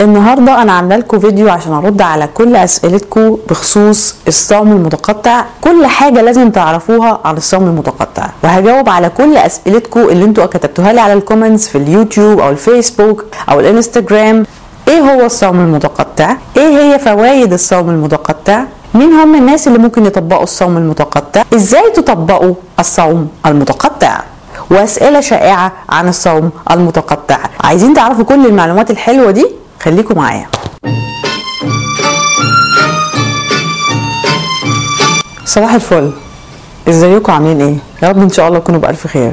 النهارده أنا عامله لكم فيديو عشان أرد على كل اسئلتكم بخصوص الصوم المتقطع. كل حاجة لازم تعرفوها عن الصوم المتقطع. وهجاوب على كل اسئلتكم اللي أنتوا كتبتوها لي على ال comments في اليوتيوب أو الفيسبوك أو الإنستجرام. إيه هو الصوم المتقطع؟ إيه هي فوائد الصوم المتقطع؟ مين هم الناس اللي ممكن يطبقوا الصوم المتقطع؟ إزاي تطبقوا الصوم المتقطع؟ وأسئلة شائعة عن الصوم المتقطع. عايزين تعرفوا كل المعلومات الحلوة دي؟ خليكم معايا. صباح الفل. ازيكم؟ عاملين إيه؟ يا رب ان شاء الله تكونوا بألف خير.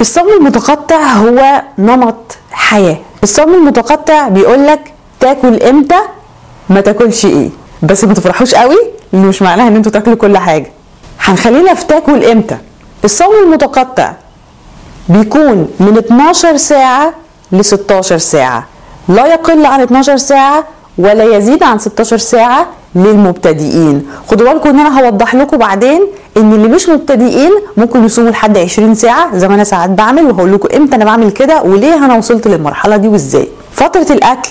الصوم المتقطع هو نمط حياة. الصوم المتقطع بيقول لك تاكل إمتى ما تاكلش إيه. بس ما تفرحوش قوي لأنه مش معناها إن أنتوا تاكلوا كل حاجة. هنخلينا في تاكل إمتى. الصوم المتقطع بيكون من 12 ساعة ل 16 ساعة. لا يقل عن 12 ساعة ولا يزيد عن 16 ساعة للمبتدئين. خدوا بالكم ان أنا هوضح لكم بعدين ان اللي مش مبتدئين ممكن يصوموا لحد 20 ساعة زي ما أنا ساعات بعمل وهقول لكم إمتى أنا بعمل كده وليه أنا وصلت للمرحلة دي وازاي. فترة الأكل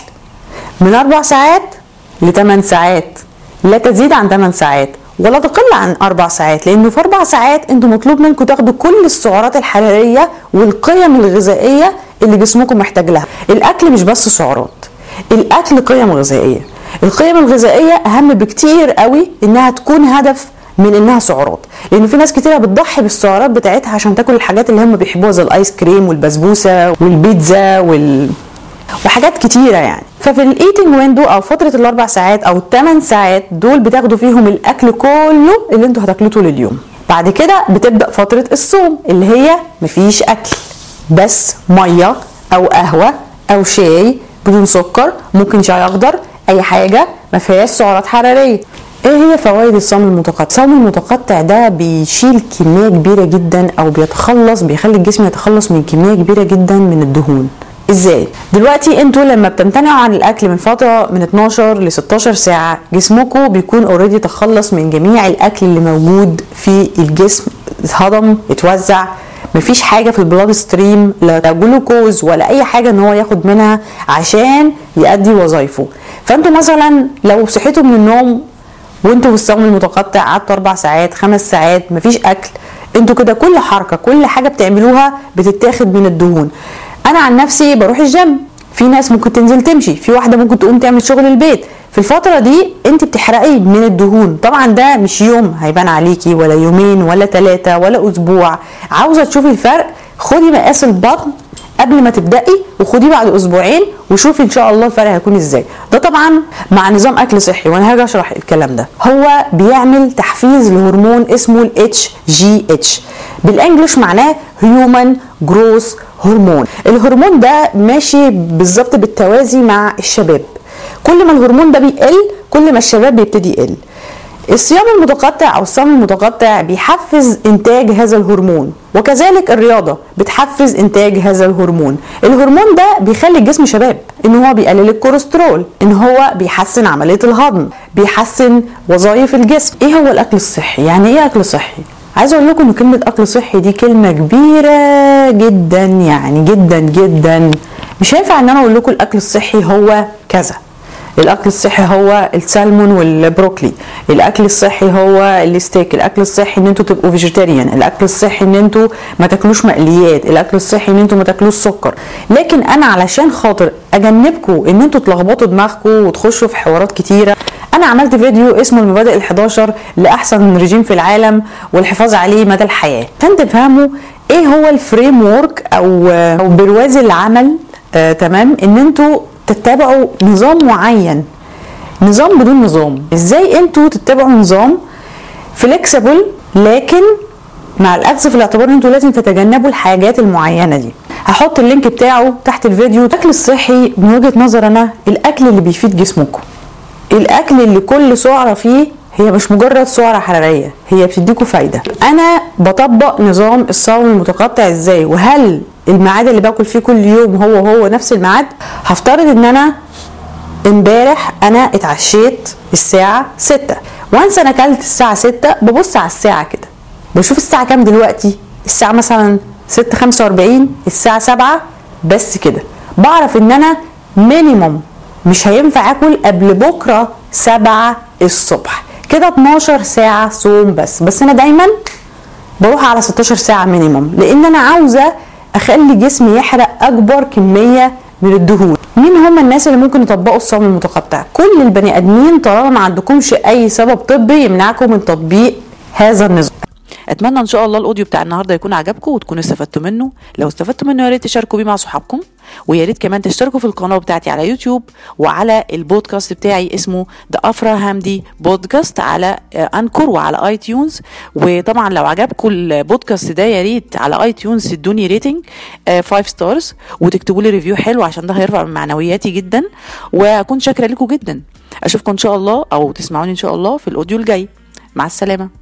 من 4 ساعات ل 8 ساعات لا تزيد عن 8 ساعات ولا تقل عن أربع ساعات لأنه في أربع ساعات أنتوا مطلوب منكم تاخدوا كل السعرات الحرارية والقيم الغذائية اللي جسمكم محتاج لها. الأكل مش بس سعرات. الأكل قيم غذائية. القيم الغذائية أهم بكتير قوي إنها تكون هدف من إنها سعرات. لأن في ناس كتيرة بتضحي بالسعرات بتاعتها عشان تاكل الحاجات اللي هم بيحبوها زي الآيس كريم والبسبوسة والبيتزا وال وحاجات كتيرة يعني. ففي ال eating window أو فترة الأربع ساعات أو الثمان ساعات دول بتاخدوا فيهم الأكل كله اللي أنتوا هتاكلوه طول اليوم. بعد كده بتبدأ فترة الصوم اللي هي مفيش أكل. بس مية أو قهوة أو شاي بدون سكر ممكن شاي أخضر أي حاجة ما فيهاش سعرات حرارية. إيه هي فوائد الصوم المتقطع؟ الصوم المتقطع ده بيشيل كمية كبيرة جدا أو بيتخلص بيخلي الجسم يتخلص من كمية كبيرة جدا من الدهون. إزاي؟ دلوقتي أنتوا لما بتمتنعوا عن الأكل من فترة من 12 ل 16 ساعة جسمكم بيكون already تخلص من جميع الأكل اللي موجود في الجسم اتهضم اتوزع مفيش حاجة في ال blood stream لا جلوكوز ولا أي حاجة إن هو ياخد منها عشان يؤدي وظايفه. فأنتوا مثلا لو صحيتوا من النوم وأنتوا في الصوم المتقطع قعدتوا أربع ساعات خمس ساعات مفيش أكل أنتوا كده كل حركة كل حاجة بتعملوها بتتاخد من الدهون. أنا عن نفسي بروح الجيم. في ناس ممكن تنزل تمشي في واحدة ممكن تقوم تعمل شغل البيت. في الفترة دي انت بتحرقي من الدهون. طبعا ده مش يوم هيبان عليكي ولا يومين ولا ثلاثة ولا أسبوع. عاوزة تشوفي الفرق خدي مقاس البطن قبل ما تبدأي وخديه بعد أسبوعين وشوفي إن شاء الله الفرق هيكون إزاي. ده طبعا مع نظام أكل صحي وأنا هاجي أشرح الكلام ده. هو بيعمل تحفيز لهرمون اسمه ال HGH. بالإنجلش معناه هيومن جروث هرمون الهرمون ده ماشي بالظبط بالتوازي مع الشباب. كل ما الهرمون ده بيقل كل ما الشباب بيبتدي يقل. الصيام المتقطع أو الصوم المتقطع بيحفز إنتاج هذا الهرمون وكذلك الرياضة بتحفز إنتاج هذا الهرمون. الهرمون ده بيخلي الجسم شباب إن هو بيقلل الكوليسترول إن هو بيحسن عملية الهضم بيحسن وظائف الجسم. إيه هو الأكل الصحي؟ يعني إيه أكل صحي؟ عايزه أقول لكم إن كلمة أكل صحي دي كلمة كبيرة جدا يعني جدا جدا. مش هينفع إن أنا أقول لكم الأكل الصحي هو كذا. الأكل الصحي هو السلمون والبروكلي. الأكل الصحي هو الستيك. الأكل الصحي إن أنتوا تبقوا vegetarian الأكل الصحي إن أنتوا ما تاكلوش مقليات. الأكل الصحي إن أنتوا ما تاكلوش سكر. لكن أنا علشان خاطر اجنبكم إن أنتوا تلخبطوا دماغكم وتخشوا في حوارات كتيرة أنا عملت فيديو اسمه المبادئ ال11 لأحسن رجيم في العالم والحفاظ عليه مدى الحياة. عشان تفهموا إيه هو ال framework أو أو برواز العمل آه تمام؟ إن أنتوا تتبعوا نظام معين. نظام بدون نظام. إزاي أنتوا تتبعوا نظام flexible لكن مع الاخذ في الاعتبار ان أنتوا لازم تتجنبوا الحاجات المعينة دي. هحط ال link بتاعه تحت الفيديو. الأكل الصحي من وجهة نظر أنا الأكل اللي بيفيد جسمكم. الأكل اللي كل سعرة فيه هي مش مجرد سعرة حرارية هي بتديكوا فايدة. أنا بطبق نظام الصوم المتقطع إزاي؟ وهل الميعاد اللي باكل فيه كل يوم هو هو نفس الميعاد هفترض إن أنا إمبارح أنا اتعشيت الساعة ستة. وانس أنا أكلت الساعة ستة ببص على الساعة كده. بشوف الساعة كام دلوقتي؟ الساعة مثلا ستة خمسة وأربعين الساعة سبعة بس كده. بعرف إن أنا minimum مش هينفع آكل قبل بكرة سبعة الصبح. كده 12 ساعة صوم بس. بس أنا دايما بروح على 16 ساعة minimum لأن أنا عاوزة أخلي جسمي يحرق أكبر كمية من الدهون. مين هم الناس اللي ممكن يطبقوا الصوم المتقطع؟ كل البني آدمين طالما ما عندكمش أي سبب طبي يمنعكم من تطبيق هذا النظام. أتمنى إن شاء الله ال audio بتاع النهارده يكون عجبكم وتكونوا استفدتوا منه. لو استفدتوا منه يا ريت تشاركوا بيه مع صحابكم ويا ريت كمان تشتركوا في القناة بتاعتي على يوتيوب وعلى البودكاست بتاعي اسمه The Afra Hamdy Podcast على Anchor وعلى iTunes وطبعا لو عجبكم البودكاست ده يا ريت على iTunes تدوني rating 5 stars وتكتبوا لي review حلو عشان ده هيرفع من معنوياتي جدا. وأكون شاكرة لكم جدا. أشوفكم إن شاء الله أو تسمعوني إن شاء الله في ال audio الجاي. مع السلامة.